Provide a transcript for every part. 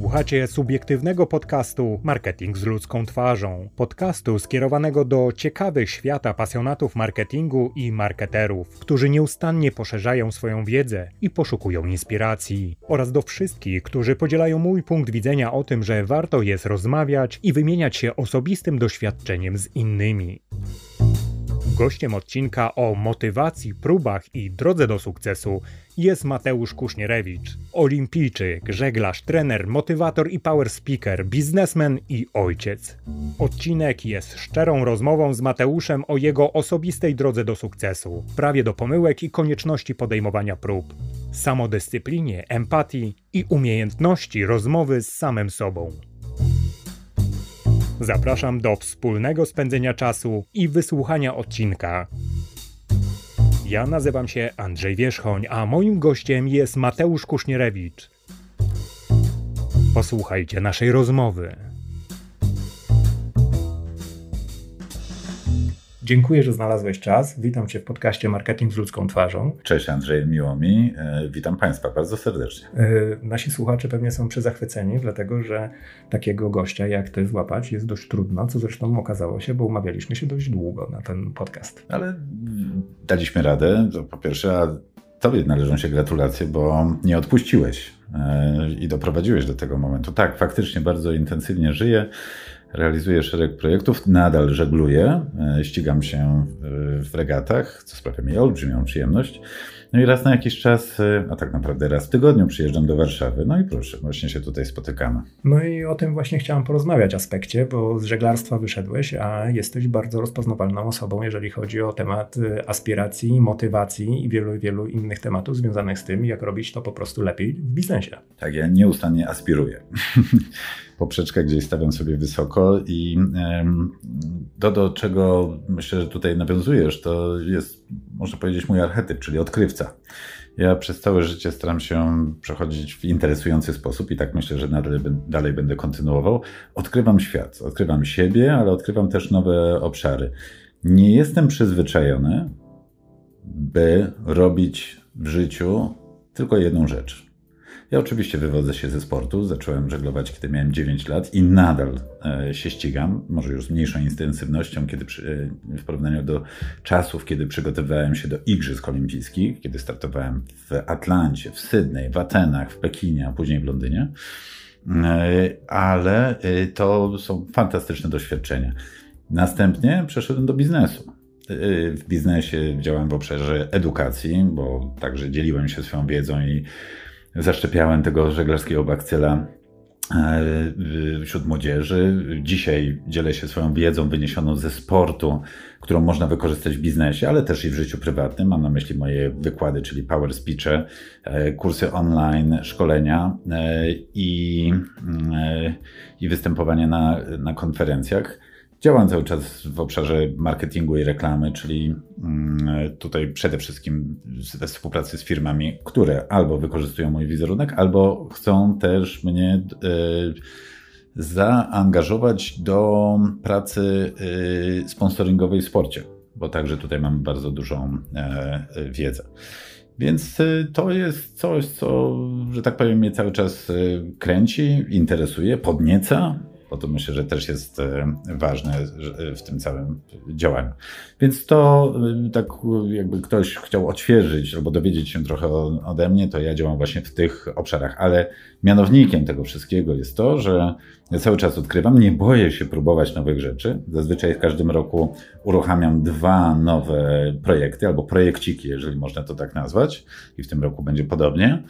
Słuchacie subiektywnego podcastu Marketing z ludzką twarzą. Podcastu skierowanego do ciekawych świata pasjonatów marketingu i marketerów, którzy nieustannie poszerzają swoją wiedzę i poszukują inspiracji. Oraz do wszystkich, którzy podzielają mój punkt widzenia o tym, że warto jest rozmawiać i wymieniać się osobistym doświadczeniem z innymi. Gościem odcinka o motywacji, próbach i drodze do sukcesu jest Mateusz Kusznierewicz, olimpijczyk, żeglarz, trener, motywator i power speaker, biznesmen i ojciec. Odcinek jest szczerą rozmową z Mateuszem o jego osobistej drodze do sukcesu, prawie do pomyłek i konieczności podejmowania prób, samodyscyplinie, empatii i umiejętności rozmowy z samym sobą. Zapraszam do wspólnego spędzenia czasu i wysłuchania odcinka. Ja nazywam się Andrzej Wierzchoń, a moim gościem jest Mateusz Kusznierewicz. Posłuchajcie naszej rozmowy. Dziękuję, że znalazłeś czas. Witam Cię w podcaście Marketing z ludzką twarzą. Cześć Andrzej, miło mi. E, witam Państwa bardzo serdecznie. E, nasi słuchacze pewnie są przezachwyceni, dlatego że takiego gościa jak Ty złapać jest dość trudno, co zresztą okazało się, bo umawialiśmy się dość długo na ten podcast. Ale daliśmy radę, to po pierwsze, a Tobie należą się gratulacje, bo nie odpuściłeś e, i doprowadziłeś do tego momentu. Tak, faktycznie bardzo intensywnie żyję realizuję szereg projektów, nadal żegluję, e, ścigam się w regatach, co sprawia mi olbrzymią przyjemność. No i raz na jakiś czas, e, a tak naprawdę raz w tygodniu przyjeżdżam do Warszawy. No i proszę, właśnie się tutaj spotykamy. No i o tym właśnie chciałem porozmawiać aspekcie, bo z żeglarstwa wyszedłeś, a jesteś bardzo rozpoznawalną osobą, jeżeli chodzi o temat e, aspiracji, motywacji i wielu, wielu innych tematów związanych z tym, jak robić to po prostu lepiej w biznesie. Tak, ja nieustannie aspiruję. poprzeczkę gdzieś stawiam sobie wysoko i to, do czego myślę, że tutaj nawiązujesz, to jest, można powiedzieć, mój archetyp, czyli odkrywca. Ja przez całe życie staram się przechodzić w interesujący sposób i tak myślę, że nadal, dalej będę kontynuował. Odkrywam świat, odkrywam siebie, ale odkrywam też nowe obszary. Nie jestem przyzwyczajony, by robić w życiu tylko jedną rzecz. Ja oczywiście wywodzę się ze sportu. Zacząłem żeglować, kiedy miałem 9 lat i nadal e, się ścigam, może już z mniejszą intensywnością, kiedy przy, e, w porównaniu do czasów, kiedy przygotowywałem się do Igrzysk Olimpijskich, kiedy startowałem w Atlancie, w Sydney, w Atenach, w Pekinie, a później w Londynie. E, ale to są fantastyczne doświadczenia. Następnie przeszedłem do biznesu. W biznesie działałem w obszarze edukacji, bo także dzieliłem się swoją wiedzą i zaszczepiałem tego żeglarskiego bakcyla e, wśród młodzieży. Dzisiaj dzielę się swoją wiedzą wyniesioną ze sportu, którą można wykorzystać w biznesie, ale też i w życiu prywatnym. Mam na myśli moje wykłady, czyli power speeche, e, kursy online, szkolenia e, i, i występowanie na, na konferencjach. Działam cały czas w obszarze marketingu i reklamy, czyli mm, tutaj przede wszystkim we współpracy z firmami, które albo wykorzystują mój wizerunek, albo chcą też mnie e, zaangażować do pracy e, sponsoringowej w sporcie, bo także tutaj mam bardzo dużą e, wiedzę. Więc to jest coś, co, że tak powiem, mnie cały czas kręci, interesuje, podnieca bo to myślę, że też jest e, ważne e, w tym całym działaniu. Więc to e, tak jakby ktoś chciał odświeżyć albo dowiedzieć się trochę ode mnie, to ja działam właśnie w tych obszarach, ale mianownikiem tego wszystkiego jest to, że ja cały czas odkrywam, nie boję się próbować nowych rzeczy. Zazwyczaj w każdym roku uruchamiam dwa nowe projekty albo projekciki, jeżeli można to tak nazwać i w tym roku będzie podobnie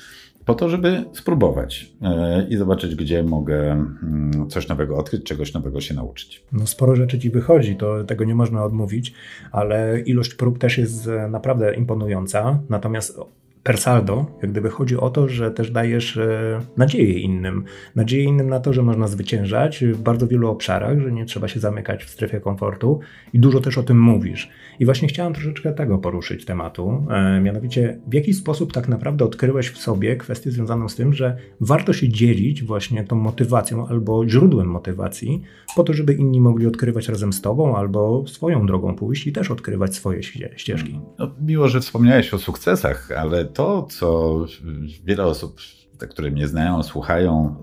po to, żeby spróbować e, i zobaczyć, gdzie mogę mm, coś nowego odkryć, czegoś nowego się nauczyć. No sporo rzeczy ci wychodzi, to tego nie można odmówić, ale ilość prób też jest e, naprawdę imponująca. Natomiast per saldo, jak gdyby chodzi o to, że też dajesz e, nadzieję innym. Nadzieję innym na to, że można zwyciężać w bardzo wielu obszarach, że nie trzeba się zamykać w strefie komfortu i dużo też o tym mówisz. I właśnie chciałem troszeczkę tego poruszyć tematu, e, mianowicie w jaki sposób tak naprawdę odkryłeś w sobie kwestię związaną z tym, że warto się dzielić właśnie tą motywacją albo źródłem motywacji, po to, żeby inni mogli odkrywać razem z tobą albo swoją drogą pójść i też odkrywać swoje ścieżki. No, miło, że wspomniałeś o sukcesach, ale to, co wiele osób, te, które mnie znają, słuchają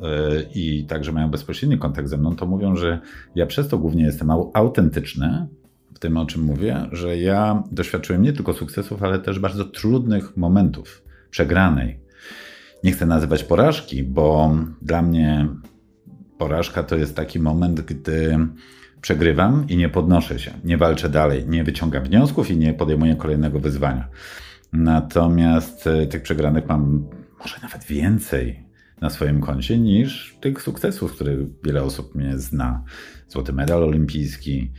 i także mają bezpośredni kontakt ze mną, to mówią, że ja przez to głównie jestem autentyczny, w tym, o czym mówię, że ja doświadczyłem nie tylko sukcesów, ale też bardzo trudnych momentów przegranej. Nie chcę nazywać porażki, bo dla mnie porażka to jest taki moment, gdy przegrywam i nie podnoszę się, nie walczę dalej, nie wyciągam wniosków i nie podejmuję kolejnego wyzwania. Natomiast e, tych przegranych mam może nawet więcej na swoim koncie niż tych sukcesów, które wiele osób mnie zna. Złoty medal olimpijski,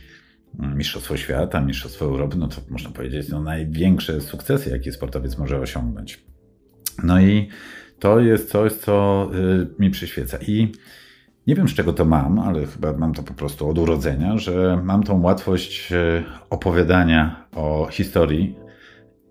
Mistrzostwo Świata, Mistrzostwo Europy, no to można powiedzieć, no największe sukcesy, jakie sportowiec może osiągnąć. No i to jest coś, co y, mi przyświeca. I nie wiem, z czego to mam, ale chyba mam to po prostu od urodzenia, że mam tą łatwość y, opowiadania o historii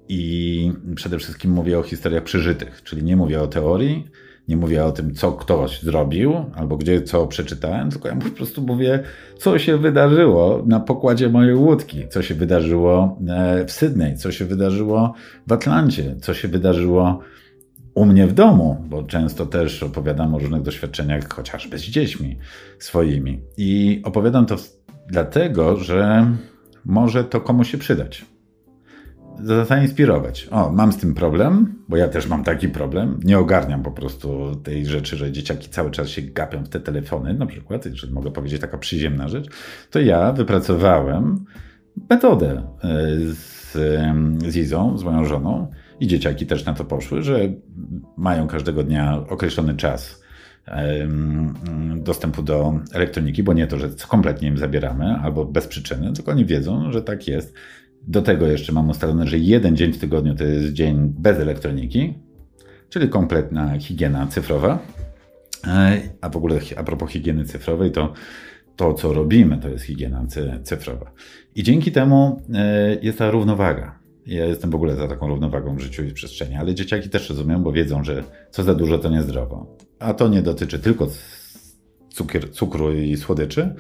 i przede wszystkim mówię o historiach przeżytych, czyli nie mówię o teorii, nie mówię o tym, co ktoś zrobił, albo gdzie co przeczytałem, tylko ja po prostu mówię, co się wydarzyło na pokładzie mojej łódki, co się wydarzyło e, w Sydney, co się wydarzyło w Atlancie, co się wydarzyło u mnie w domu, bo często też opowiadam o różnych doświadczeniach, chociażby z dziećmi swoimi. I opowiadam to dlatego, że może to komuś się przydać zainspirować. O, mam z tym problem, bo ja też mam taki problem. Nie ogarniam po prostu tej rzeczy, że dzieciaki cały czas się gapią w te telefony, na przykład, jeżeli mogę powiedzieć taka przyziemna rzecz, to ja wypracowałem metodę e, z, z Izą, z moją żoną i dzieciaki też na to poszły, że mają każdego dnia określony czas dostępu do elektroniki, bo nie to, że kompletnie im zabieramy albo bez przyczyny, tylko oni wiedzą, że tak jest do tego jeszcze mam ustalone, że jeden dzień w tygodniu to jest dzień bez elektroniki, czyli kompletna higiena cyfrowa. E, a w ogóle a propos higieny cyfrowej, to to, co robimy, to jest higiena cyfrowa. I dzięki temu e, jest ta równowaga. Ja jestem w ogóle za taką równowagą w życiu i w przestrzeni, ale dzieciaki też rozumieją, bo wiedzą, że co za dużo to niezdrowo. A to nie dotyczy tylko cukier, cukru i słodyczy,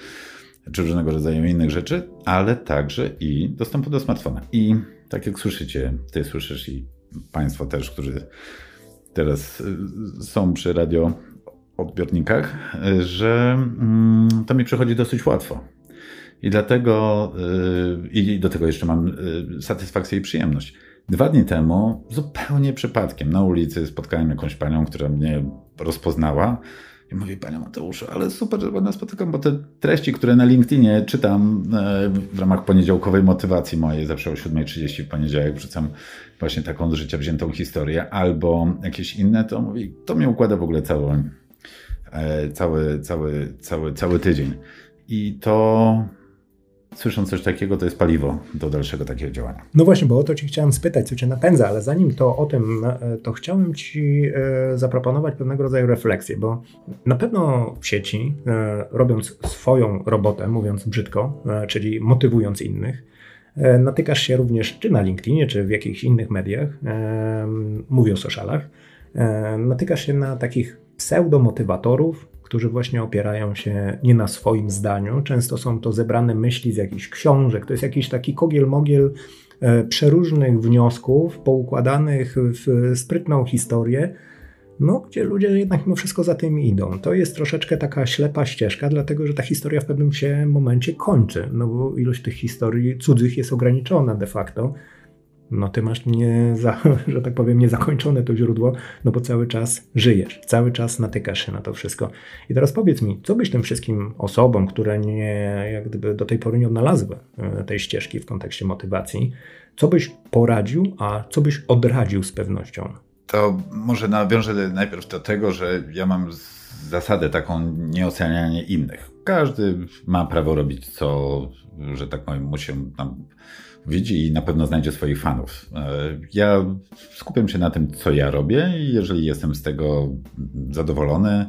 czy różnego rodzaju innych rzeczy, ale także i dostępu do smartfona. I tak jak słyszycie, ty słyszysz i Państwo też, którzy teraz y, są przy radio odbiornikach, że mm, to mi przychodzi dosyć łatwo. I dlatego, y, i do tego jeszcze mam y, satysfakcję i przyjemność. Dwa dni temu, zupełnie przypadkiem, na ulicy spotkałem jakąś panią, która mnie rozpoznała i mówię, panie Mateuszu, ale super, że pana spotykam, bo te treści, które na LinkedInie czytam e, w ramach poniedziałkowej motywacji mojej, zawsze o 7.30 w poniedziałek wrzucam właśnie taką z życia wziętą historię, albo jakieś inne, to mówi, to mnie układa w ogóle cały, e, cały, cały, cały, cały tydzień. I to słysząc coś takiego, to jest paliwo do dalszego takiego działania. No właśnie, bo o to Ci chciałem spytać, co Cię napędza, ale zanim to o tym, e, to chciałem Ci e, zaproponować pewnego rodzaju refleksję, bo na pewno w sieci, e, robiąc swoją robotę, mówiąc brzydko, czyli motywując innych, natykasz się również czy na LinkedInie, czy w jakichś innych mediach, mówię o socialach, natykasz się na takich pseudomotywatorów, którzy właśnie opierają się nie na swoim zdaniu. Często są to zebrane myśli z jakichś książek, to jest jakiś taki kogiel-mogiel e, przeróżnych wniosków, poukładanych w sprytną historię, no, gdzie ludzie jednak mimo wszystko za tym idą. To jest troszeczkę taka ślepa ścieżka, dlatego że ta historia w pewnym się momencie kończy, no bo ilość tych historii cudzych jest ograniczona de facto no ty masz nie, za, że tak powiem, niezakończone to źródło, no bo cały czas żyjesz, cały czas natykasz się na to wszystko. I teraz powiedz mi, co byś tym wszystkim osobom, które nie, jak gdyby do tej pory nie odnalazły e, tej ścieżki w kontekście motywacji, co byś poradził, a co byś odradził z pewnością? To może nawiążę najpierw do tego, że ja mam zasadę taką nieocenianie innych. Każdy ma prawo robić co, że tak powiem, mu się tam widzi i na pewno znajdzie swoich fanów. E, ja skupiam się na tym, co ja robię i jeżeli jestem z tego zadowolony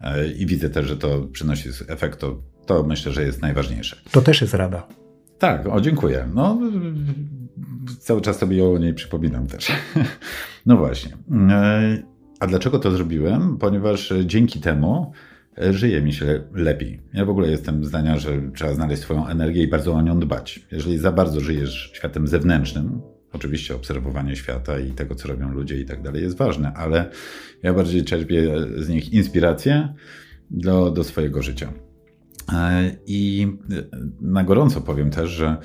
e, i widzę też, że to przynosi efekt, to, to myślę, że jest najważniejsze. To też jest rada. Tak, o dziękuję. No, cały czas sobie o niej przypominam też. No właśnie. E, a dlaczego to zrobiłem? Ponieważ dzięki temu żyje mi się lepiej. Ja w ogóle jestem zdania, że trzeba znaleźć swoją energię i bardzo o nią dbać. Jeżeli za bardzo żyjesz światem zewnętrznym, Oczywiście obserwowanie świata i tego, co robią ludzie i tak dalej jest ważne, ale ja bardziej czerpię z nich inspirację do, do swojego życia. E, I na gorąco powiem też, że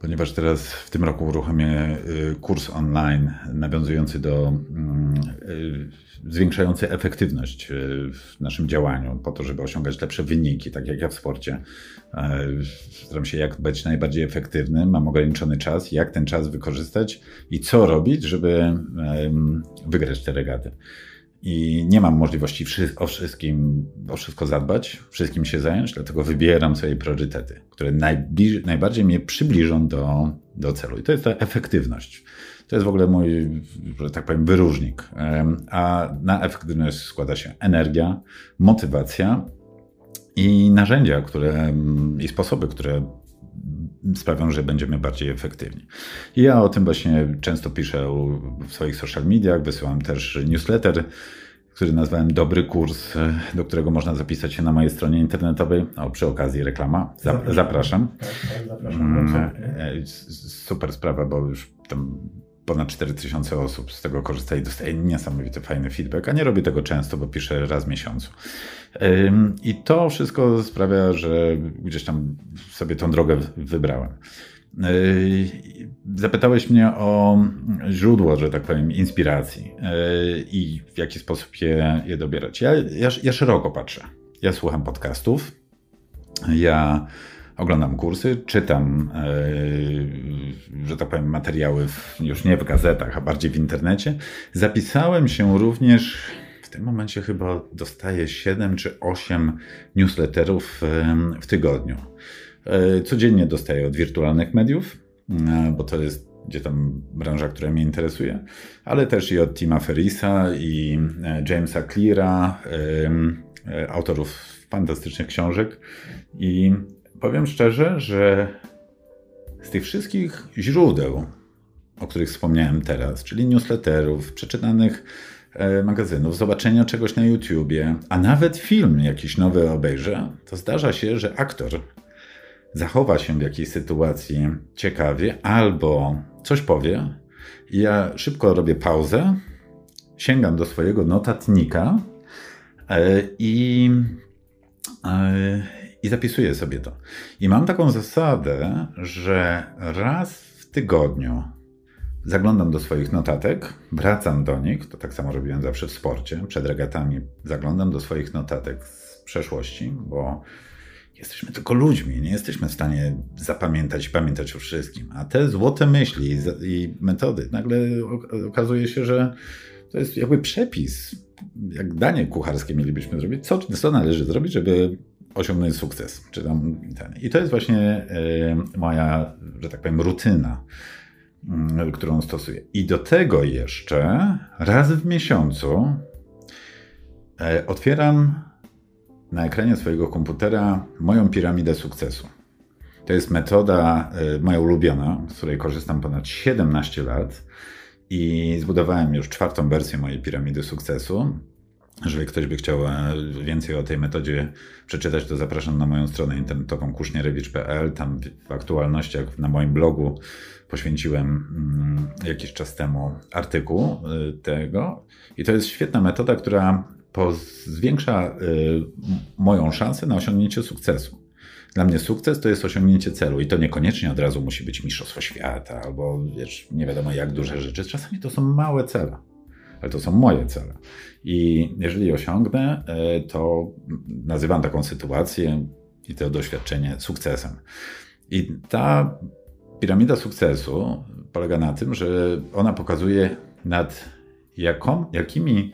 ponieważ teraz w tym roku uruchomię y, kurs online nawiązujący do mm, y, zwiększający efektywność y, w naszym działaniu, po to, żeby osiągać lepsze wyniki, tak jak ja w sporcie. E, staram się jak być najbardziej efektywny, mam ograniczony czas, jak ten czas wykorzystać i co robić, żeby wygrać te regaty i nie mam możliwości o wszystkim, o wszystko zadbać, wszystkim się zająć, dlatego wybieram swoje priorytety, które najbardziej mnie przybliżą do, do celu. I to jest ta efektywność. To jest w ogóle mój, że tak powiem, wyróżnik. A na efektywność składa się energia, motywacja i narzędzia, które, i sposoby, które sprawią, że będziemy bardziej efektywni. I ja o tym właśnie często piszę w swoich social mediach, wysyłam też newsletter, który nazwałem Dobry Kurs, do którego można zapisać się na mojej stronie internetowej. O, przy okazji reklama. Zapraszam. zapraszam. Tak, tak, zapraszam. Mm, e, super sprawa, bo już tam ponad 4000 osób z tego korzysta i dostaje niesamowity fajny feedback, a nie robię tego często, bo piszę raz w miesiącu. I to wszystko sprawia, że gdzieś tam sobie tą drogę wybrałem. Zapytałeś mnie o źródło, że tak powiem, inspiracji i w jaki sposób je, je dobierać. Ja, ja, ja szeroko patrzę. Ja słucham podcastów, ja oglądam kursy, czytam, że tak powiem, materiały już nie w gazetach, a bardziej w internecie. Zapisałem się również w tym momencie chyba dostaję 7 czy 8 newsletterów w tygodniu. E, codziennie dostaję od wirtualnych mediów, e, bo to jest gdzie tam branża, która mnie interesuje, ale też i od Tima Ferrisa i e, Jamesa Cleara, autorów fantastycznych książek. I powiem szczerze, że z tych wszystkich źródeł, o których wspomniałem teraz, czyli newsletterów, przeczytanych E, magazynów, zobaczenia czegoś na YouTubie, a nawet film jakiś nowy obejrzę, to zdarza się, że aktor zachowa się w jakiejś sytuacji ciekawie albo coś powie. Ja szybko robię pauzę, sięgam do swojego notatnika e, i, e, i zapisuję sobie to. I mam taką zasadę, że raz w tygodniu Zaglądam do swoich notatek, wracam do nich, to tak samo robiłem zawsze w sporcie, przed regatami zaglądam do swoich notatek z przeszłości, bo jesteśmy tylko ludźmi, nie jesteśmy w stanie zapamiętać i pamiętać o wszystkim. A te złote myśli i metody, nagle okazuje się, że to jest jakby przepis, jak danie kucharskie mielibyśmy zrobić, co, co należy zrobić, żeby osiągnąć sukces. Czy tam ten. I to jest właśnie moja, że tak powiem, rutyna Mm, którą stosuję. I do tego jeszcze raz w miesiącu e, otwieram na ekranie swojego komputera moją piramidę sukcesu. To jest metoda moja ulubiona, z której korzystam ponad 17 lat i zbudowałem już czwartą wersję mojej piramidy sukcesu. Jeżeli ktoś by chciał e, więcej o tej metodzie przeczytać, to zapraszam na moją stronę internetową kusznierewicz.pl. Tam w aktualnościach na moim blogu poświęciłem mm, jakiś czas temu artykuł y, tego. I to jest świetna metoda, która zwiększa y, moją szansę na osiągnięcie sukcesu. Dla mnie sukces to jest osiągnięcie celu i to niekoniecznie od razu musi być mistrzostwo świata albo wiesz, nie wiadomo jak duże rzeczy. Czasami to są małe cele, ale to są moje cele. I jeżeli osiągnę, y, to nazywam taką sytuację i to doświadczenie sukcesem. I ta Piramida sukcesu polega na tym, że ona pokazuje nad jaką, jakimi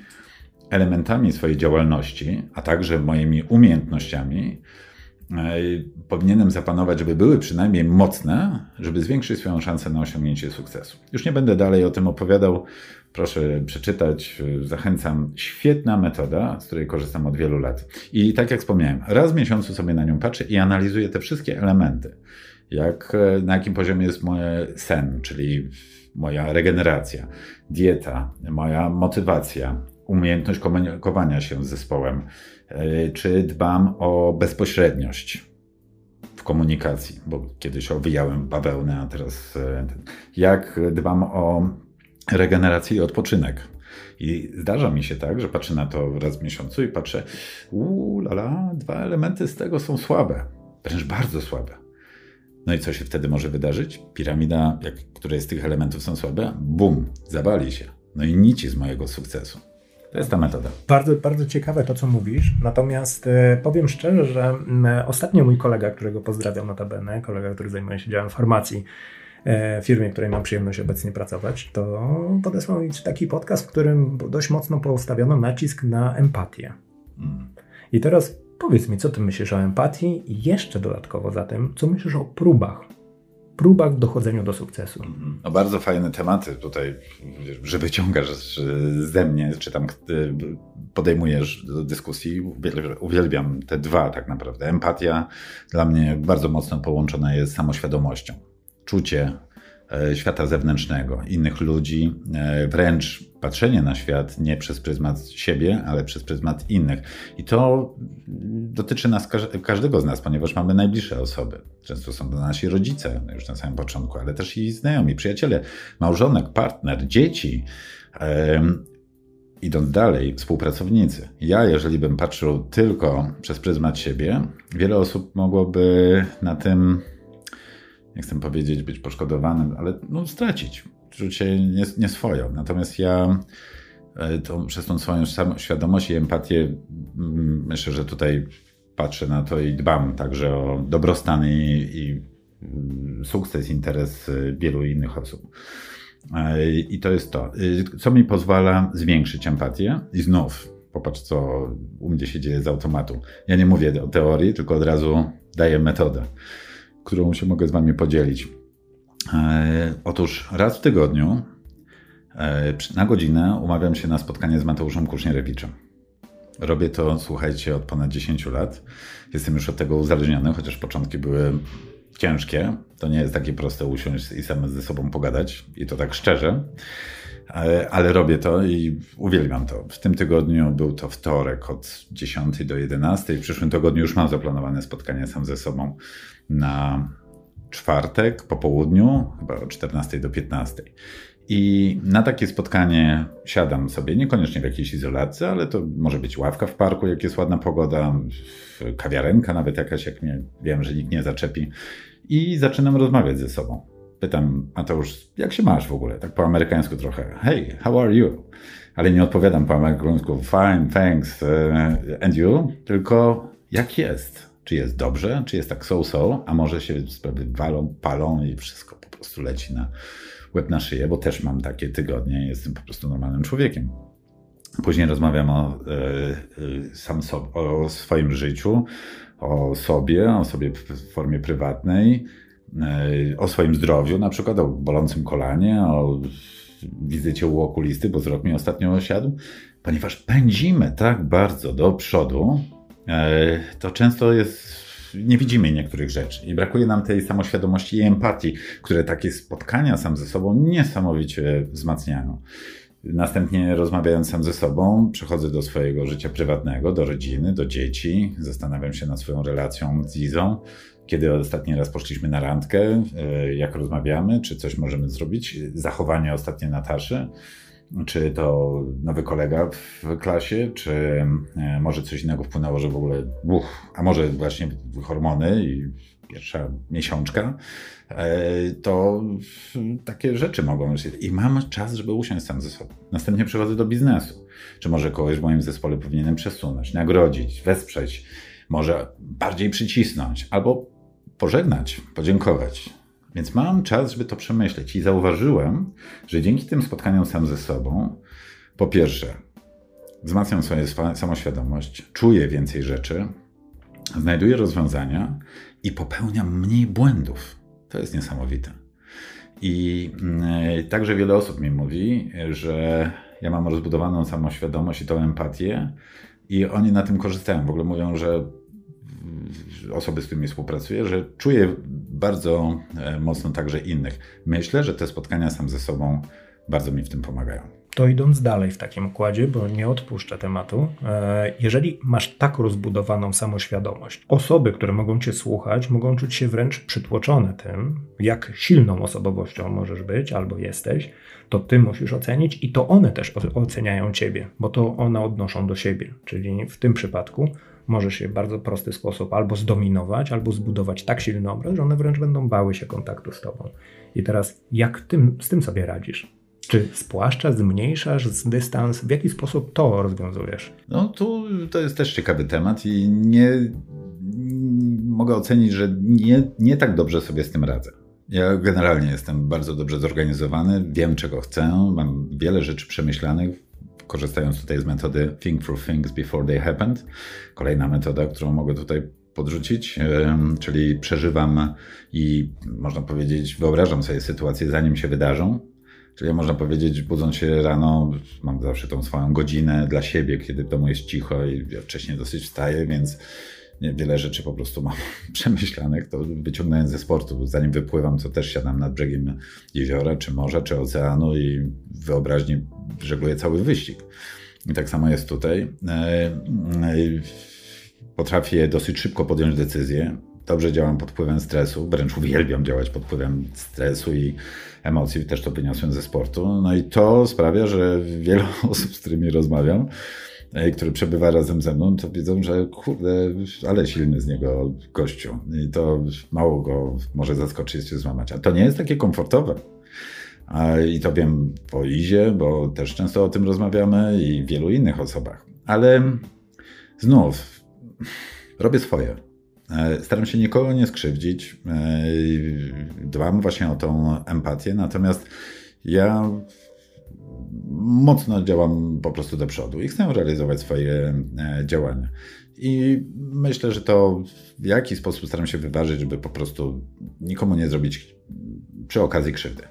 elementami swojej działalności, a także moimi umiejętnościami e, powinienem zapanować, żeby były przynajmniej mocne, żeby zwiększyć swoją szansę na osiągnięcie sukcesu. Już nie będę dalej o tym opowiadał. Proszę przeczytać, zachęcam. Świetna metoda, z której korzystam od wielu lat. I tak jak wspomniałem, raz w miesiącu sobie na nią patrzę i analizuję te wszystkie elementy jak, e, na jakim poziomie jest mój sen, czyli moja regeneracja, dieta, moja motywacja, umiejętność komunikowania się z zespołem, e, czy dbam o bezpośredniość. w komunikacji, bo kiedyś owijałem bawełnę, a teraz e, jak dbam o regenerację i odpoczynek. I zdarza mi się tak, że patrzę na to raz w miesiącu i patrzę, uuu, lala, dwa elementy z tego są słabe, wręcz bardzo słabe. No i co się wtedy może wydarzyć? Piramida, jak, które z tych elementów są słabe, bum, zawali się. No i nici z mojego sukcesu. To jest ta metoda. Bardzo, bardzo ciekawe to, co mówisz. Natomiast e, powiem szczerze, że ostatnio mój kolega, którego pozdrawiam notabene, kolega, który zajmuje się działem farmacji, e, firmie, w której mam przyjemność obecnie pracować, to podesłał mi taki podcast, w którym dość mocno postawiono nacisk na empatię. Mm. I teraz powiedz mi, co ty myślisz o empatii i jeszcze dodatkowo za tym, co myślisz o próbach próbach dochodzenia do sukcesu. No bardzo fajne tematy tutaj, że wyciągasz ze mnie, czy tam podejmujesz do dyskusji. Uwielbiam te dwa tak naprawdę. Empatia dla mnie bardzo mocno połączona jest z samoświadomością. Czucie E, świata zewnętrznego, innych ludzi, e, wręcz patrzenie na świat nie przez pryzmat siebie, ale przez pryzmat innych. I to dotyczy nas, każdego z nas, ponieważ mamy najbliższe osoby. Często są to nasi rodzice, no już na samym początku, ale też i znajomi, przyjaciele, małżonek, partner, dzieci. Idąc dalej, współpracownicy. Ja, jeżeli bym patrzył tylko przez pryzmat siebie, wiele osób mogłoby na tym nie chcę powiedzieć być poszkodowanym, ale no, stracić, czuć się nieswojo. Nie Natomiast ja e, to, przez tą swoją świadomość i empatię myślę, że tutaj patrzę na to i dbam także o dobrostan i, i mm, sukces, interes wielu innych osób. E, I to jest to, e, co mi pozwala zwiększyć empatię i znów popatrz, co u mnie się dzieje z automatu. Ja nie mówię o teorii, tylko od razu daję metodę którą się mogę z Wami podzielić. E, otóż raz w tygodniu e, na godzinę umawiam się na spotkanie z Mateuszem Kusznierewiczem. Robię to, słuchajcie, od ponad 10 lat. Jestem już od tego uzależniony, chociaż początki były ciężkie. To nie jest takie proste usiąść i same ze sobą pogadać, i to tak szczerze. E, ale robię to i uwielbiam to. W tym tygodniu był to wtorek od 10 do 11. W przyszłym tygodniu już mam zaplanowane spotkanie sam ze sobą na czwartek po południu, chyba od 14 do 15. I na takie spotkanie siadam sobie, niekoniecznie w jakiejś izolacji, ale to może być ławka w parku, jak jest ładna pogoda, kawiarenka nawet jakaś, jak mnie wiem, że nikt nie zaczepi. I zaczynam rozmawiać ze sobą. Pytam, Mateusz, jak się masz w ogóle? Tak po amerykańsku trochę. Hey, how are you? Ale nie odpowiadam po amerykańsku, fine, thanks, uh, and you? Tylko jak jest? Czy jest dobrze, czy jest tak so-so, a może się sprawy walą, palą i wszystko po prostu leci na łeb na szyję, bo też mam takie tygodnie, jestem po prostu normalnym człowiekiem. Później rozmawiam o, y, sam so, o swoim życiu, o sobie, o sobie w formie prywatnej, y, o swoim zdrowiu, na przykład o bolącym kolanie, o wizycie u okulisty, bo wzrok mi ostatnio osiadł, ponieważ pędzimy tak bardzo do przodu, E, to często jest nie widzimy niektórych rzeczy i brakuje nam tej samoświadomości i empatii, które takie spotkania sam ze sobą niesamowicie wzmacniają. Następnie rozmawiając sam ze sobą, przechodzę do swojego życia prywatnego, do rodziny, do dzieci, zastanawiam się nad swoją relacją z Izą, kiedy ostatni raz poszliśmy na randkę, e, jak rozmawiamy, czy coś możemy zrobić, zachowanie ostatnie Nataszy czy to nowy kolega w klasie, czy e, może coś innego wpłynęło, że w ogóle, uch, a może właśnie hormony i pierwsza miesiączka, e, to takie rzeczy mogą być. I mam czas, żeby usiąść sam ze sobą. Następnie przechodzę do biznesu. Czy może kogoś w moim zespole powinienem przesunąć, nagrodzić, wesprzeć, może bardziej przycisnąć, albo pożegnać, podziękować. Więc mam czas, żeby to przemyśleć i zauważyłem, że dzięki tym spotkaniom sam ze sobą, po pierwsze, wzmacniam swoją samoświadomość, czuję więcej rzeczy, znajduję rozwiązania i popełniam mniej błędów. To jest niesamowite. I yy, także wiele osób mi mówi, że ja mam rozbudowaną samoświadomość i tą empatię, i oni na tym korzystają. W ogóle mówią, że osoby, z którymi współpracuję, że czuję bardzo e, mocno także innych. Myślę, że te spotkania sam ze sobą bardzo mi w tym pomagają. To idąc dalej w takim układzie, bo nie odpuszczę tematu, e, jeżeli masz tak rozbudowaną samoświadomość, osoby, które mogą cię słuchać, mogą czuć się wręcz przytłoczone tym, jak silną osobowością możesz być albo jesteś, to ty musisz ocenić i to one też oceniają ciebie, bo to one odnoszą do siebie. Czyli w tym przypadku możesz je w bardzo prosty sposób albo zdominować, albo zbudować tak silny obraz, że one wręcz będą bały się kontaktu z tobą. I teraz, jak tym, z tym sobie radzisz? Czy spłaszczasz, zmniejszasz dystans? W jaki sposób to rozwiązujesz? No tu to jest też ciekawy temat i nie mogę ocenić, że nie, nie tak dobrze sobie z tym radzę. Ja generalnie jestem bardzo dobrze zorganizowany, wiem czego chcę, mam wiele rzeczy przemyślanych, korzystając tutaj z metody Think through things before they happened. Kolejna metoda, którą mogę tutaj podrzucić, czyli przeżywam i można powiedzieć, wyobrażam sobie sytuację zanim się wydarzą. Czyli można powiedzieć, budząc się rano, mam zawsze tą swoją godzinę dla siebie, kiedy w domu jest cicho i ja wcześniej dosyć wstaję, więc nie, wiele rzeczy po prostu mam przemyślanych, to wyciągnąłem ze sportu. Zanim wypływam, to też siadam nad brzegiem jeziora, czy morza, czy oceanu i wyobraźni żegluję cały wyścig. I tak samo jest tutaj. E, e, potrafię dosyć szybko podjąć decyzję. Dobrze działam pod wpływem stresu, wręcz uwielbiam działać pod wpływem stresu i emocji, też to wyniosłem ze sportu. No i to sprawia, że wiele osób, z którymi rozmawiam, który przebywa razem ze mną, to widzą, że kurde, ale silny z niego gościu. I to mało go może zaskoczyć się złamać. A to nie jest takie komfortowe. I to wiem po Izie, bo też często o tym rozmawiamy i wielu innych osobach. Ale znów robię swoje. E, staram się nikogo nie skrzywdzić. E, dbam właśnie o tą empatię, natomiast ja mocno działam po prostu do przodu i chcę realizować swoje e, działania. I myślę, że to w jaki sposób staram się wyważyć, żeby po prostu nikomu nie zrobić przy okazji krzywdy.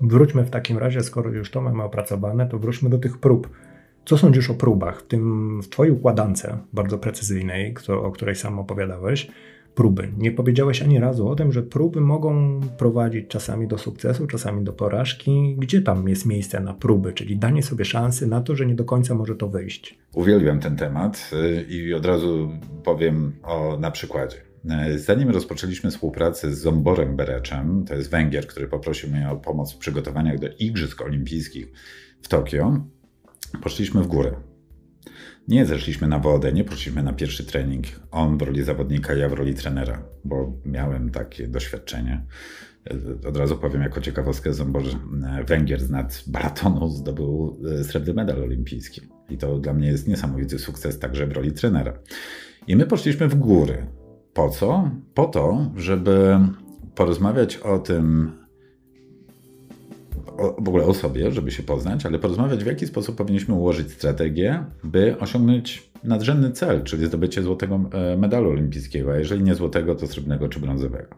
Wróćmy w takim razie, skoro już to mamy opracowane, to wróćmy do tych prób. Co sądzisz o próbach? W, tym, w Twojej układance bardzo precyzyjnej, o której sam opowiadałeś, próby. Nie powiedziałeś ani razu o tym, że próby mogą prowadzić czasami do sukcesu, czasami do porażki. Gdzie tam jest miejsce na próby, czyli danie sobie szansy na to, że nie do końca może to wyjść? Uwielbiam ten temat y, i od razu powiem o, na przykładzie. Y, zanim rozpoczęliśmy współpracę z Zomborem Bereczem, to jest Węgier, który poprosił mnie o pomoc w przygotowaniach do Igrzysk Olimpijskich w Tokio, poszliśmy w górę. Nie zeszliśmy na wodę, nie poszliśmy na pierwszy trening. On w roli zawodnika, ja w roli trenera, bo miałem takie doświadczenie. Od razu powiem jako ciekawostkę, że Węgier z nad baratonu zdobył e, srebrny medal olimpijski. I to dla mnie jest niesamowity sukces także w roli trenera. I my poszliśmy w góry. Po co? Po to, żeby porozmawiać o tym, w ogóle o sobie, żeby się poznać, ale porozmawiać, w jaki sposób powinniśmy ułożyć strategię, by osiągnąć nadrzędny cel, czyli zdobycie złotego e, medalu olimpijskiego, a jeżeli nie złotego, to srebrnego czy brązowego.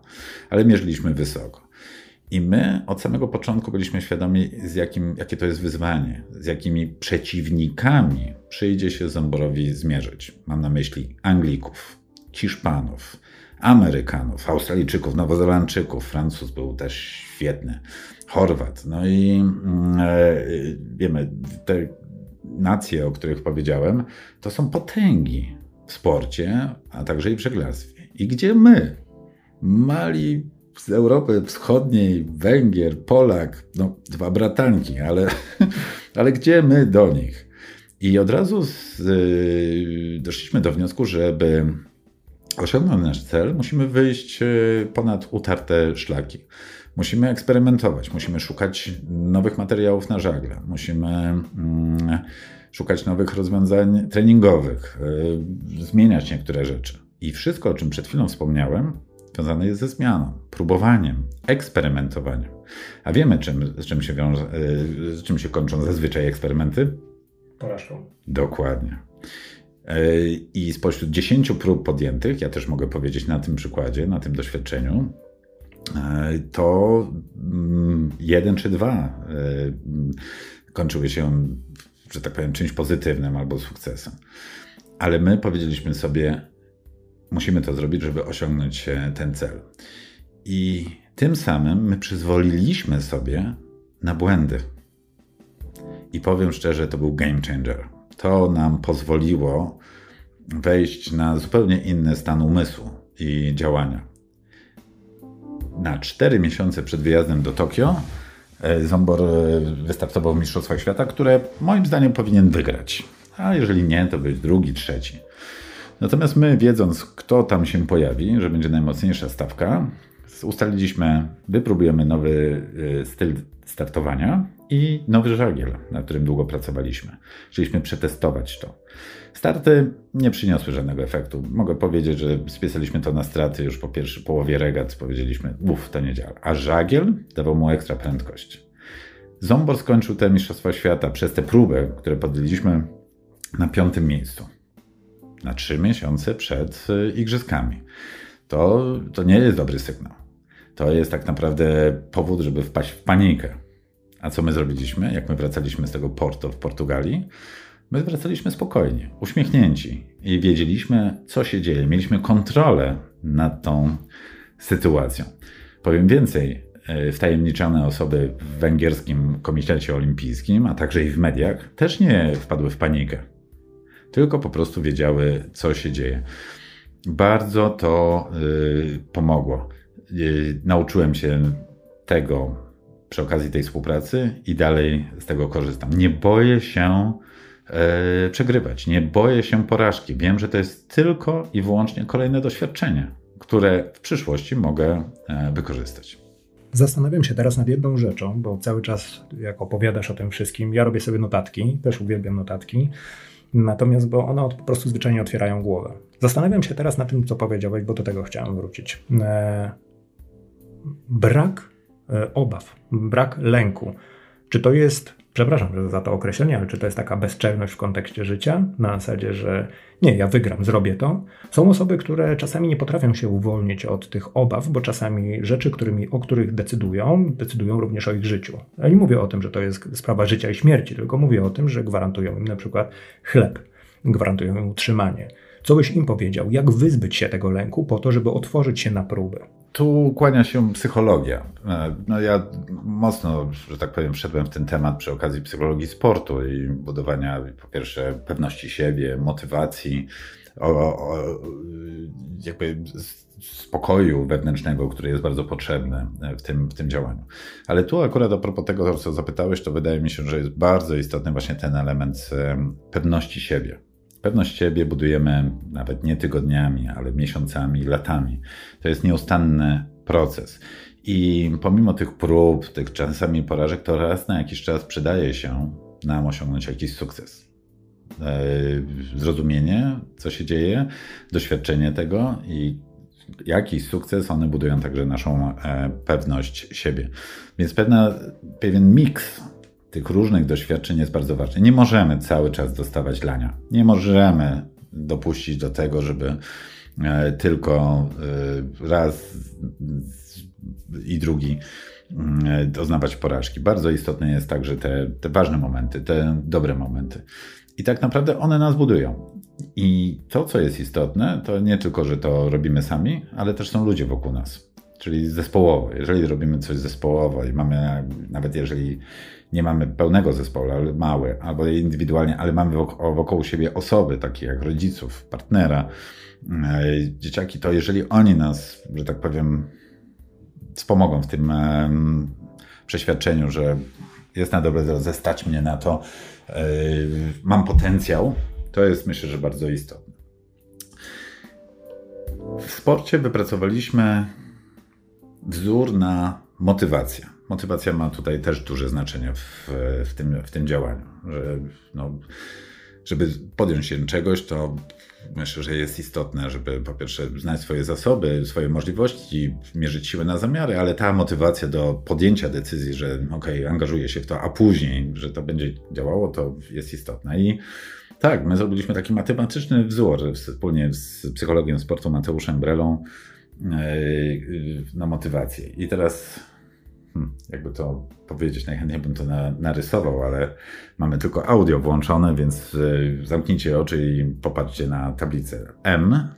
Ale mierzyliśmy wysoko. I my od samego początku byliśmy świadomi, z jakim, jakie to jest wyzwanie, z jakimi przeciwnikami przyjdzie się Zamborowi zmierzyć. Mam na myśli Anglików, Hiszpanów, Amerykanów, Australijczyków, Nowozelandczyków. Francuz był też świetny. Chorwat. No i mm, e, wiemy, te nacje, o których powiedziałem, to są potęgi w sporcie, a także i w żeglarstwie. I gdzie my, mali z Europy Wschodniej, Węgier, Polak, no dwa bratanki, ale, ale gdzie my do nich? I od razu z, y, doszliśmy do wniosku, żeby osiągnąć nasz cel, musimy wyjść y, ponad utarte szlaki. Musimy eksperymentować, musimy szukać nowych materiałów na żagle, musimy mm, szukać nowych rozwiązań treningowych, y, zmieniać niektóre rzeczy. I wszystko, o czym przed chwilą wspomniałem, związane jest ze zmianą, próbowaniem, eksperymentowaniem. A wiemy, czym, z, czym się wiąże, y, z czym się kończą zazwyczaj eksperymenty? Porażką. Dokładnie. I spośród 10 prób podjętych, ja też mogę powiedzieć na tym przykładzie, na tym doświadczeniu, E, to mm, jeden czy dwa e, kończyły się, że tak powiem, czymś pozytywnym albo sukcesem. Ale my powiedzieliśmy sobie, musimy to zrobić, żeby osiągnąć ten cel. I tym samym my przyzwoliliśmy sobie na błędy. I powiem szczerze, to był game changer. To nam pozwoliło wejść na zupełnie inny stan umysłu i działania. Na 4 miesiące przed wyjazdem do Tokio e, Zombor e, wystartował w Mistrzostwach Świata, które moim zdaniem powinien wygrać. A jeżeli nie, to być drugi, trzeci. Natomiast my, wiedząc, kto tam się pojawi, że będzie najmocniejsza stawka, ustaliliśmy, wypróbujemy nowy e, styl startowania i nowy żagiel, na którym długo pracowaliśmy. Chcieliśmy przetestować to. Starty nie przyniosły żadnego efektu. Mogę powiedzieć, że spisaliśmy to na straty już po pierwszej połowie regat. Powiedzieliśmy, uff, to nie działa. A żagiel dawał mu ekstra prędkość. Zombor skończył te Mistrzostwa Świata przez tę próbę, które podjęliśmy na piątym miejscu. Na trzy miesiące przed y, igrzyskami. To, to nie jest dobry sygnał. To jest tak naprawdę powód, żeby wpaść w panikę. A co my zrobiliśmy, jak my wracaliśmy z tego portu w Portugalii? My wracaliśmy spokojnie, uśmiechnięci i wiedzieliśmy, co się dzieje. Mieliśmy kontrolę nad tą sytuacją. Powiem więcej, e, wtajemniczone osoby w węgierskim komitecie olimpijskim, a także i w mediach, też nie wpadły w panikę, tylko po prostu wiedziały, co się dzieje. Bardzo to y, pomogło. Y, nauczyłem się tego przy okazji tej współpracy i dalej z tego korzystam. Nie boję się e, przegrywać, nie boję się porażki. Wiem, że to jest tylko i wyłącznie kolejne doświadczenie, które w przyszłości mogę e, wykorzystać. Zastanawiam się teraz nad jedną rzeczą, bo cały czas, jak opowiadasz o tym wszystkim, ja robię sobie notatki, też uwielbiam notatki, natomiast bo one po prostu zwyczajnie otwierają głowę. Zastanawiam się teraz nad tym, co powiedziałeś, bo do tego chciałem wrócić. E, brak obaw, brak lęku. Czy to jest, przepraszam za to określenie, ale czy to jest taka bezczelność w kontekście życia? Na zasadzie, że nie, ja wygram, zrobię to. Są osoby, które czasami nie potrafią się uwolnić od tych obaw, bo czasami rzeczy, którymi, o których decydują, decydują również o ich życiu. Ja nie mówię o tym, że to jest sprawa życia i śmierci, tylko mówię o tym, że gwarantują im na przykład chleb, gwarantują im utrzymanie co byś im powiedział? Jak wyzbyć się tego lęku po to, żeby otworzyć się na próby? Tu kłania się psychologia. E, no ja mocno, że tak powiem, wszedłem w ten temat przy okazji psychologii sportu i budowania po pierwsze pewności siebie, motywacji, o, o, jakby spokoju wewnętrznego, który jest bardzo potrzebny w tym, w tym działaniu. Ale tu akurat a propos tego, co zapytałeś, to wydaje mi się, że jest bardzo istotny właśnie ten element pewności siebie. Pewność siebie budujemy nawet nie tygodniami, ale miesiącami, latami. To jest nieustanny proces. I pomimo tych prób, tych czasami porażek, to raz na jakiś czas przydaje się nam osiągnąć jakiś sukces. E, zrozumienie, co się dzieje, doświadczenie tego i jakiś sukces, one budują także naszą e, pewność siebie. Więc pewna, pewien miks tych różnych doświadczeń jest bardzo ważny. Nie możemy cały czas dostawać lania. Nie możemy dopuścić do tego, żeby e, tylko e, raz i drugi e, doznawać porażki. Bardzo istotne jest także te, te ważne momenty, te dobre momenty. I tak naprawdę one nas budują. I to, co jest istotne, to nie tylko, że to robimy sami, ale też są ludzie wokół nas. Czyli zespołowo. Jeżeli robimy coś zespołowo i mamy, nawet jeżeli nie mamy pełnego zespołu, ale mały, albo indywidualnie, ale mamy wokół, wokół siebie osoby, takie jak rodziców, partnera, e, dzieciaki, to jeżeli oni nas, że tak powiem, wspomogą w tym przeświadczeniu, że jest na dobre drodze, stać mnie na to, e, mam potencjał, to jest myślę, że bardzo istotne. W sporcie wypracowaliśmy wzór na motywację. Motywacja ma tutaj też duże znaczenie w, w, tym, w tym działaniu. Że, no, żeby podjąć się czegoś, to myślę, że jest istotne, żeby po pierwsze znać swoje zasoby, swoje możliwości, mierzyć siłę na zamiary, ale ta motywacja do podjęcia decyzji, że ok, angażuję się w to, a później, że to będzie działało, to jest istotna. I tak, my zrobiliśmy taki matematyczny wzór wspólnie z psychologiem sportu Mateuszem Brelą e, na motywację. I teraz Hmm, jakby to powiedzieć, najchętniej bym to na, narysował, ale mamy tylko audio włączone, więc y, zamknijcie oczy i popatrzcie na tablicę. M,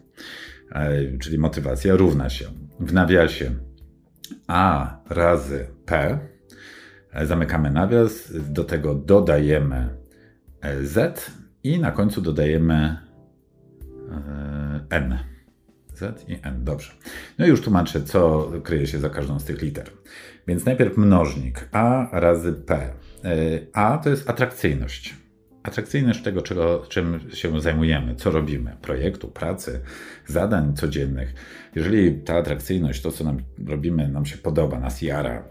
e, czyli motywacja, równa się w nawiasie A razy P, Zamykamy nawias, do tego dodajemy Z i na końcu dodajemy N. Z i N, dobrze. No i już tłumaczę, co kryje się za każdą z tych liter. Więc najpierw mnożnik A razy P. A to jest atrakcyjność atrakcyjność tego, czego, czym się zajmujemy, co robimy, projektu, pracy, zadań codziennych. Jeżeli ta atrakcyjność, to co nam robimy, nam się podoba, nas jara,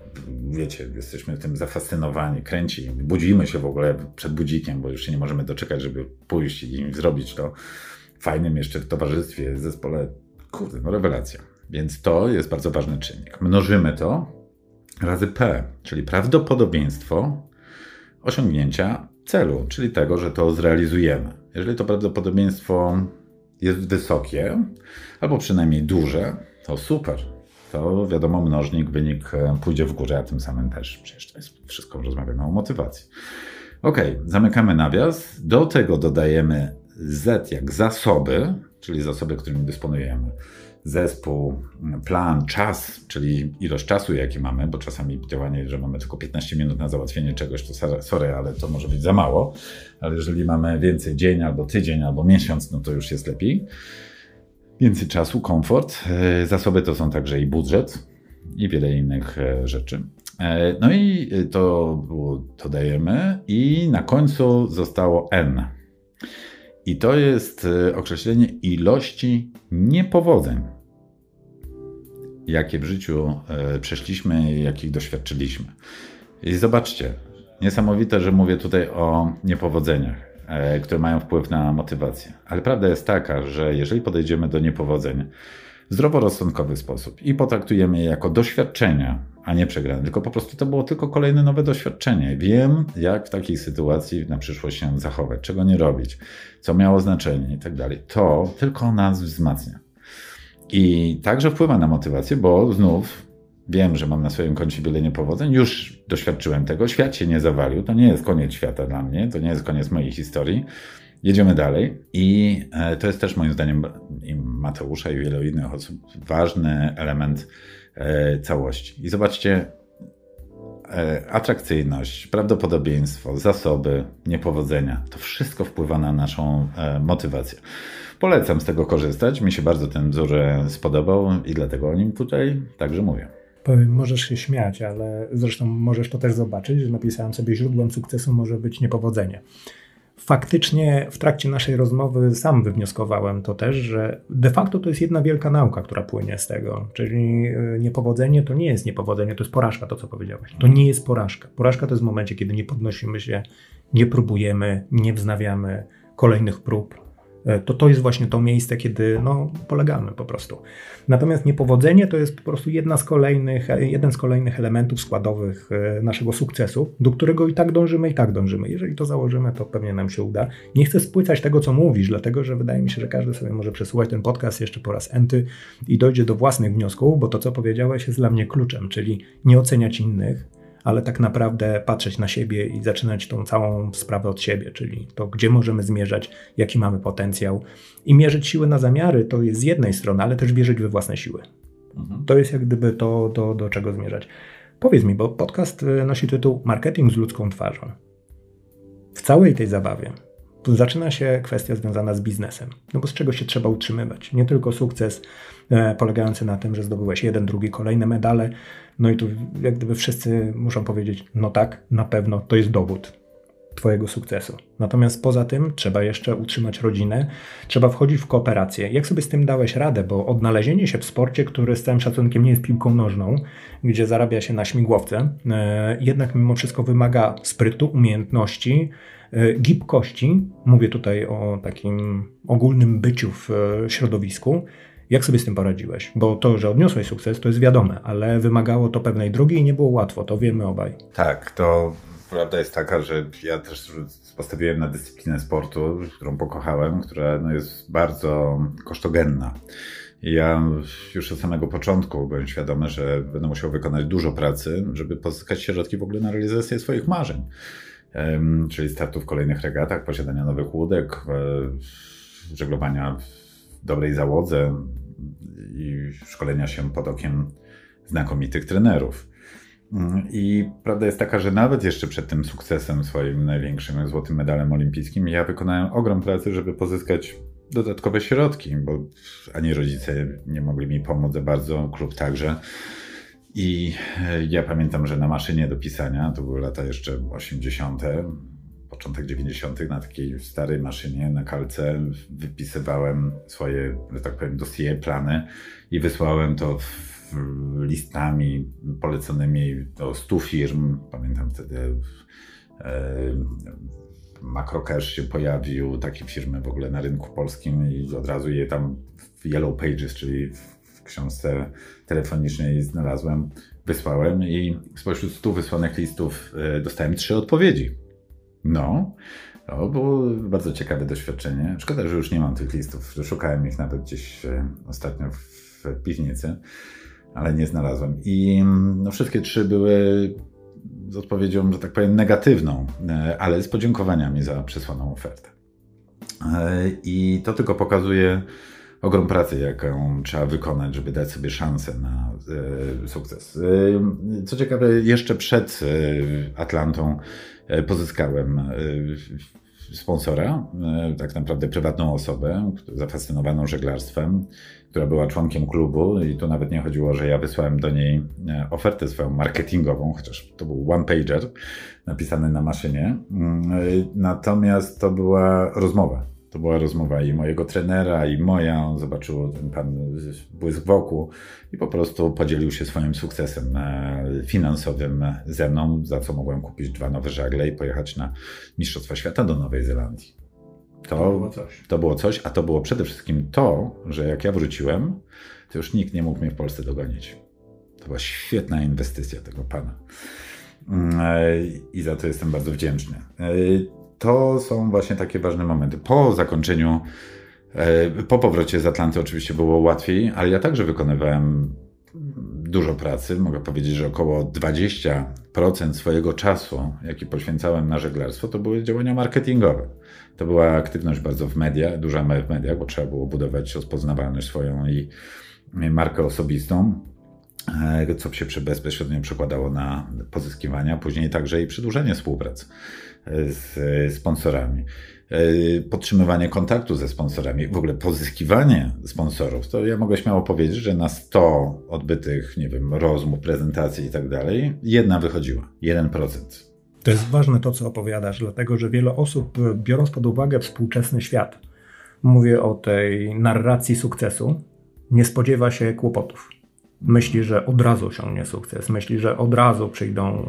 wiecie, jesteśmy tym zafascynowani, kręci, budzimy się w ogóle przed budzikiem, bo już się nie możemy doczekać, żeby pójść i zrobić to fajnym jeszcze w towarzystwie, w zespole. Kurde, no rewelacja. Więc to jest bardzo ważny czynnik. Mnożymy to razy P, czyli prawdopodobieństwo osiągnięcia celu, czyli tego, że to zrealizujemy. Jeżeli to prawdopodobieństwo jest wysokie, albo przynajmniej duże, to super. To wiadomo, mnożnik, wynik e, pójdzie w górę, a tym samym też przecież to jest wszystko, rozmawiamy o motywacji. Ok, zamykamy nawias. Do tego dodajemy Z jak zasoby, czyli zasoby, którymi dysponujemy zespół, plan, czas, czyli ilość czasu, jaki mamy, bo czasami działanie, że mamy tylko 15 minut na załatwienie czegoś, to sorry, ale to może być za mało, ale jeżeli mamy więcej dzień, albo tydzień, albo miesiąc, no to już jest lepiej. Więcej czasu, komfort. E, zasoby to są także i budżet i wiele innych e, rzeczy. E, no i to, to dajemy i na końcu zostało N. I to jest określenie ilości niepowodzeń jakie w życiu e, przeszliśmy i jakich doświadczyliśmy. I zobaczcie, niesamowite, że mówię tutaj o niepowodzeniach, e, które mają wpływ na motywację. Ale prawda jest taka, że jeżeli podejdziemy do niepowodzeń w zdroworozsądkowy sposób i potraktujemy je jako doświadczenia, a nie przegrane, tylko po prostu to było tylko kolejne nowe doświadczenie. Wiem, jak w takiej sytuacji na przyszłość się zachować, czego nie robić, co miało znaczenie i tak dalej. To tylko nas wzmacnia. I także wpływa na motywację, bo znów wiem, że mam na swoim koncie wiele niepowodzeń, już doświadczyłem tego, świat się nie zawalił, to nie jest koniec świata dla mnie, to nie jest koniec mojej historii. Jedziemy dalej i e, to jest też moim zdaniem i Mateusza i wielu innych osób ważny element e, całości. I zobaczcie, e, atrakcyjność, prawdopodobieństwo, zasoby, niepowodzenia, to wszystko wpływa na naszą motywację. Polecam z tego korzystać. Mi się bardzo ten wzór spodobał i dlatego o nim tutaj także mówię. Powiem, możesz się śmiać, ale zresztą możesz to też zobaczyć, że napisałem sobie źródłem sukcesu może być niepowodzenie. Faktycznie w trakcie naszej rozmowy sam wywnioskowałem to też, że de facto to jest jedna wielka nauka, która płynie z tego. Czyli e, niepowodzenie to nie jest niepowodzenie, to jest porażka, to co powiedziałeś. To nie jest porażka. Porażka to jest w momencie, kiedy nie podnosimy się, nie próbujemy, nie wznawiamy kolejnych prób, E, to to jest właśnie to miejsce, kiedy no, polegamy po prostu. Natomiast niepowodzenie to jest po prostu jedna z kolejnych, e, jeden z kolejnych elementów składowych e, naszego sukcesu, do którego i tak dążymy, i tak dążymy. Jeżeli to założymy, to pewnie nam się uda. Nie chcę spłycać tego, co mówisz, dlatego że wydaje mi się, że każdy sobie może przesłuchać ten podcast jeszcze po raz enty i dojdzie do własnych wniosków, bo to, co powiedziałeś, jest dla mnie kluczem, czyli nie oceniać innych, ale tak naprawdę patrzeć na siebie i zaczynać tą całą sprawę od siebie, czyli to, gdzie możemy zmierzać, jaki mamy potencjał. I mierzyć siły na zamiary to jest z jednej strony, ale też wierzyć we własne siły. Mhm. To jest jak gdyby to, to, do czego zmierzać. Powiedz mi, bo podcast e, nosi tytuł Marketing z ludzką twarzą. W całej tej zabawie zaczyna się kwestia związana z biznesem, no bo z czego się trzeba utrzymywać. Nie tylko sukces polegający na tym, że zdobyłeś jeden, drugi, kolejne medale, no i tu jak gdyby wszyscy muszą powiedzieć, no tak, na pewno to jest dowód Twojego sukcesu. Natomiast poza tym trzeba jeszcze utrzymać rodzinę, trzeba wchodzić w kooperację. Jak sobie z tym dałeś radę? Bo odnalezienie się w sporcie, który z całym szacunkiem nie jest piłką nożną, gdzie zarabia się na śmigłowce, e, jednak mimo wszystko wymaga sprytu, umiejętności, e, gibkości. Mówię tutaj o takim ogólnym byciu w e, środowisku jak sobie z tym poradziłeś? Bo to, że odniosłeś sukces, to jest wiadome, ale wymagało to pewnej drogi i nie było łatwo, to wiemy obaj. Tak, to prawda jest taka, że ja też postawiłem na dyscyplinę sportu, którą pokochałem, która no, jest bardzo kosztogenna. Ja już od samego początku byłem świadomy, że będę musiał wykonać dużo pracy, żeby pozyskać środki w ogóle na realizację swoich marzeń. Czyli startu w kolejnych regatach, posiadania nowych łódek, e, żeglowania w dobrej załodze, i szkolenia się pod okiem znakomitych trenerów. Mm, I prawda jest taka, że nawet jeszcze przed tym sukcesem swoim największym złotym medalem olimpijskim, ja wykonałem ogrom pracy, żeby pozyskać dodatkowe środki, bo ani rodzice nie mogli mi pomóc za bardzo, klub także. I e, ja pamiętam, że na maszynie do pisania, to były lata jeszcze 80., początek 90., na takiej starej maszynie, na kalce, wypisywałem swoje, że tak powiem, dossier, plany i wysłałem to w listami poleconymi do 100 firm. Pamiętam wtedy e, Macrocash się pojawił, takie firmy w ogóle na rynku polskim i od razu je tam w Yellow Pages, czyli w książce telefonicznej znalazłem, wysłałem i spośród 100 wysłanych listów e, dostałem trzy odpowiedzi. No, to było bardzo ciekawe doświadczenie. Szkoda, że już nie mam tych listów. Szukałem ich nawet gdzieś e, ostatnio w piwnicy ale nie znalazłem. I mm, no, wszystkie trzy były z odpowiedzią, że tak powiem, negatywną, e, ale z podziękowaniami za przesłaną ofertę. E, I to tylko pokazuje ogrom pracy, jaką trzeba wykonać, żeby dać sobie szansę na e, sukces. Co ciekawe, jeszcze przed Atlantą pozyskałem sponsora, tak naprawdę prywatną osobę, zafascynowaną żeglarstwem, która była członkiem klubu i tu nawet nie chodziło, że ja wysłałem do niej e, ofertę swoją marketingową, chociaż to był one-pager napisany na maszynie. Mm, e, natomiast to była rozmowa. To była rozmowa i mojego trenera, i moja. On zobaczył ten pan błysk wokół i po prostu podzielił się swoim sukcesem e, finansowym ze mną, za co mogłem kupić dwa nowe żagle i pojechać na Mistrzostwa Świata do Nowej Zelandii. To, to, było coś. To było coś, a to było przede wszystkim to, że jak ja wróciłem, to już nikt nie mógł mnie w Polsce dogonić. To była świetna inwestycja tego pana. Mm, e, I za to jestem bardzo wdzięczny. To są właśnie takie ważne momenty. Po zakończeniu, e, po powrocie z Atlanty oczywiście było łatwiej, ale ja także wykonywałem dużo pracy. Mogę powiedzieć, że około 20% swojego czasu, jaki poświęcałem na żeglarstwo, to były działania marketingowe. To była aktywność bardzo w mediach, duża w mediach, bo trzeba było budować rozpoznawalność swoją i markę osobistą, e, co się bezpośrednio przekładało na pozyskiwania, później także i przedłużenie współpracy z sponsorami. E, podtrzymywanie kontaktu ze sponsorami, w ogóle pozyskiwanie sponsorów, to ja mogę śmiało powiedzieć, że na 100 odbytych, nie wiem, rozmów, prezentacji i tak dalej, jedna wychodziła, 1%. To jest ważne to, co opowiadasz, dlatego że wiele osób, biorąc pod uwagę współczesny świat, mówię o tej narracji sukcesu, nie spodziewa się kłopotów. Myśli, że od razu osiągnie sukces, myśli, że od razu przyjdą,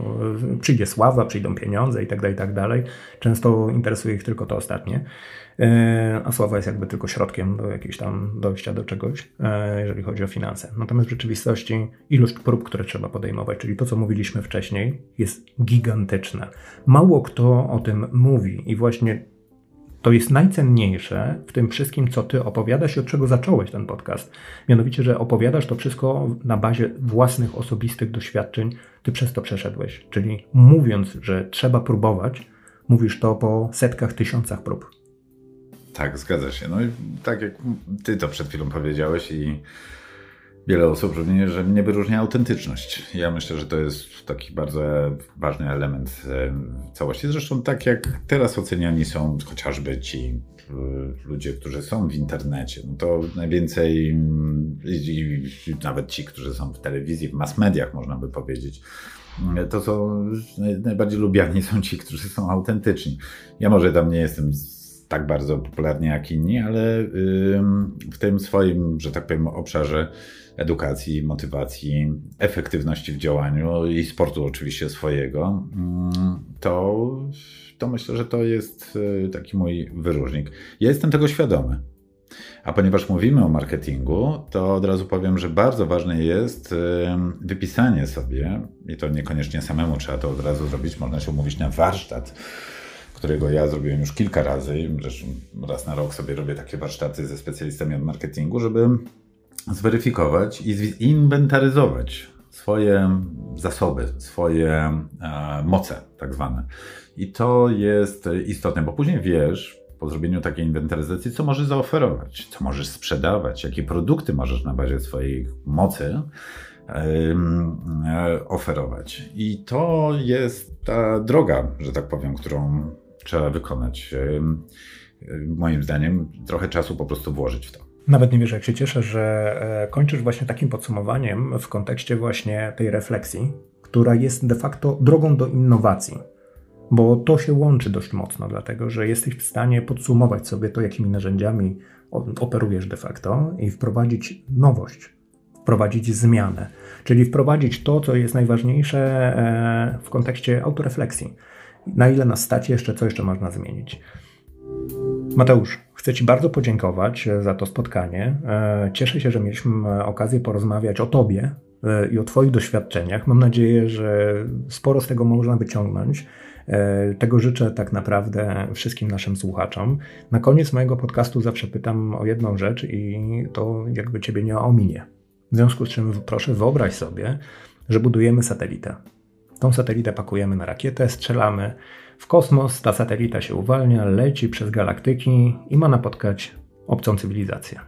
przyjdzie sława, przyjdą pieniądze itd., tak itd. Tak Często interesuje ich tylko to ostatnie. E, a sława jest jakby tylko środkiem do jakiegoś tam dojścia do czegoś, e, jeżeli chodzi o finanse. Natomiast w rzeczywistości ilość prób, które trzeba podejmować, czyli to, co mówiliśmy wcześniej, jest gigantyczna. Mało kto o tym mówi i właśnie to jest najcenniejsze w tym wszystkim, co ty opowiadasz i od czego zacząłeś ten podcast. Mianowicie, że opowiadasz to wszystko na bazie własnych, osobistych doświadczeń, ty przez to przeszedłeś. Czyli mówiąc, że trzeba próbować, mówisz to po setkach, tysiącach prób. Tak, zgadza się. No i tak jak ty to przed chwilą powiedziałeś i wiele osób również, że mnie wyróżnia autentyczność. Ja myślę, że to jest taki bardzo ważny element całości. Zresztą tak jak teraz oceniani są chociażby ci e, ludzie, którzy są w internecie, no to najwięcej i nawet ci, którzy są w telewizji, w mass mediach można by powiedzieć, to są najbardziej lubiani są ci, którzy są autentyczni. Ja może tam nie jestem tak bardzo popularni jak inni, ale w tym swoim, że tak powiem, obszarze edukacji, motywacji, efektywności w działaniu i sportu oczywiście swojego, to, to myślę, że to jest y, taki mój wyróżnik. Ja jestem tego świadomy. A ponieważ mówimy o marketingu, to od razu powiem, że bardzo ważne jest wypisanie sobie, i to niekoniecznie samemu trzeba to od razu zrobić, można się umówić na warsztat którego ja zrobiłem już kilka razy. Zresztą raz na rok sobie robię takie warsztaty ze specjalistami od marketingu, żeby zweryfikować i zinwentaryzować swoje zasoby, swoje e, moce, tak zwane. I to jest istotne, bo później wiesz, po zrobieniu takiej inwentaryzacji, co możesz zaoferować, co możesz sprzedawać, jakie produkty możesz na bazie swojej mocy oferować. I to jest ta droga, że tak powiem, którą trzeba wykonać. Moim zdaniem trochę czasu po prostu włożyć w to. Nawet nie wiesz, jak się cieszę, że e, kończysz właśnie takim podsumowaniem w kontekście właśnie tej refleksji, która jest de facto drogą do innowacji. Bo to się łączy dość mocno, dlatego że jesteś w stanie podsumować sobie to, jakimi narzędziami operujesz de facto i wprowadzić nowość, wprowadzić zmianę, czyli wprowadzić to, co jest najważniejsze e, w kontekście autorefleksji. Na ile nas stać jeszcze, co jeszcze można zmienić. Mateusz, chcę Ci bardzo podziękować e, za to spotkanie. E, cieszę się, że mieliśmy okazję porozmawiać o Tobie i o Twoich doświadczeniach. Mam nadzieję, że sporo z tego można wyciągnąć. Tego życzę tak naprawdę wszystkim naszym słuchaczom. Na koniec mojego podcastu zawsze pytam o jedną rzecz i to jakby Ciebie nie ominie. W związku z czym proszę wyobraź sobie, że budujemy satelitę. Tą satelitę pakujemy na rakietę, strzelamy w kosmos, ta satelita się uwalnia, leci przez galaktyki i ma napotkać obcą cywilizację.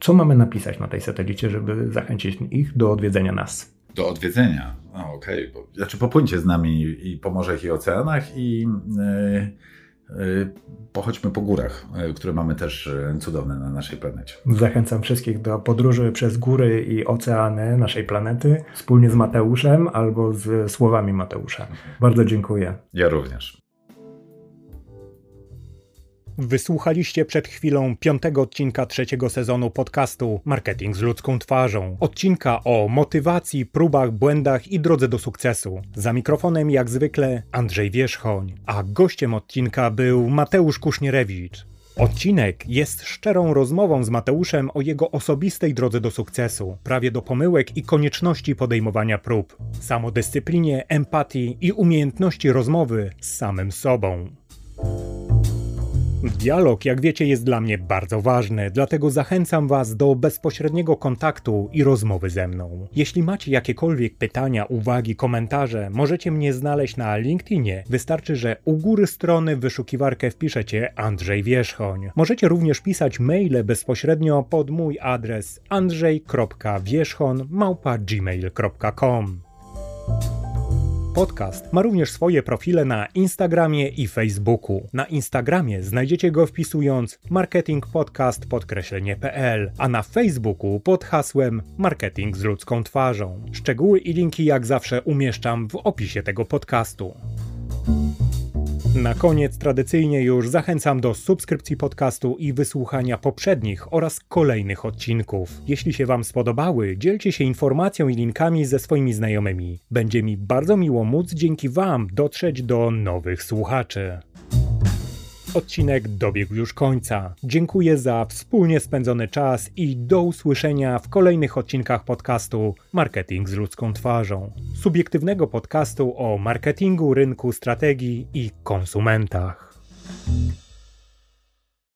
Co mamy napisać na tej satelicie, żeby zachęcić ich do odwiedzenia nas? Do odwiedzenia? No, okej. Okay. Znaczy popłyńcie z nami i po morzach i oceanach i... Yy Y, pochodźmy po górach, y, które mamy też cudowne na naszej planecie. Zachęcam wszystkich do podróży przez góry i oceany naszej planety wspólnie z Mateuszem albo z słowami Mateusza. Bardzo dziękuję. Ja również. Wysłuchaliście przed chwilą piątego odcinka trzeciego sezonu podcastu Marketing z ludzką twarzą. Odcinka o motywacji, próbach, błędach i drodze do sukcesu. Za mikrofonem jak zwykle Andrzej Wierzchoń, a gościem odcinka był Mateusz Kusznierewicz. Odcinek jest szczerą rozmową z Mateuszem o jego osobistej drodze do sukcesu, prawie do pomyłek i konieczności podejmowania prób, samodyscyplinie, empatii i umiejętności rozmowy z samym sobą. Dialog, jak wiecie, jest dla mnie bardzo ważny, dlatego zachęcam Was do bezpośredniego kontaktu i rozmowy ze mną. Jeśli macie jakiekolwiek pytania, uwagi, komentarze, możecie mnie znaleźć na LinkedInie. Wystarczy, że u góry strony w wyszukiwarkę wpiszecie Andrzej Wierzchoń. Możecie również pisać maile bezpośrednio pod mój adres andrzej.wierzchon.gmail.com Podcast ma również swoje profile na Instagramie i Facebooku. Na Instagramie znajdziecie go wpisując marketing podcast podkreślenie.pl, a na Facebooku pod hasłem marketing z ludzką twarzą. Szczegóły i linki jak zawsze umieszczam w opisie tego podcastu. Na koniec tradycyjnie już zachęcam do subskrypcji podcastu i wysłuchania poprzednich oraz kolejnych odcinków. Jeśli się Wam spodobały, dzielcie się informacją i linkami ze swoimi znajomymi. Będzie mi bardzo miło móc dzięki Wam dotrzeć do nowych słuchaczy. Odcinek dobiegł już końca. Dziękuję za wspólnie spędzony czas i do usłyszenia w kolejnych odcinkach podcastu Marketing z ludzką twarzą. Subiektywnego podcastu o marketingu, rynku, strategii i konsumentach.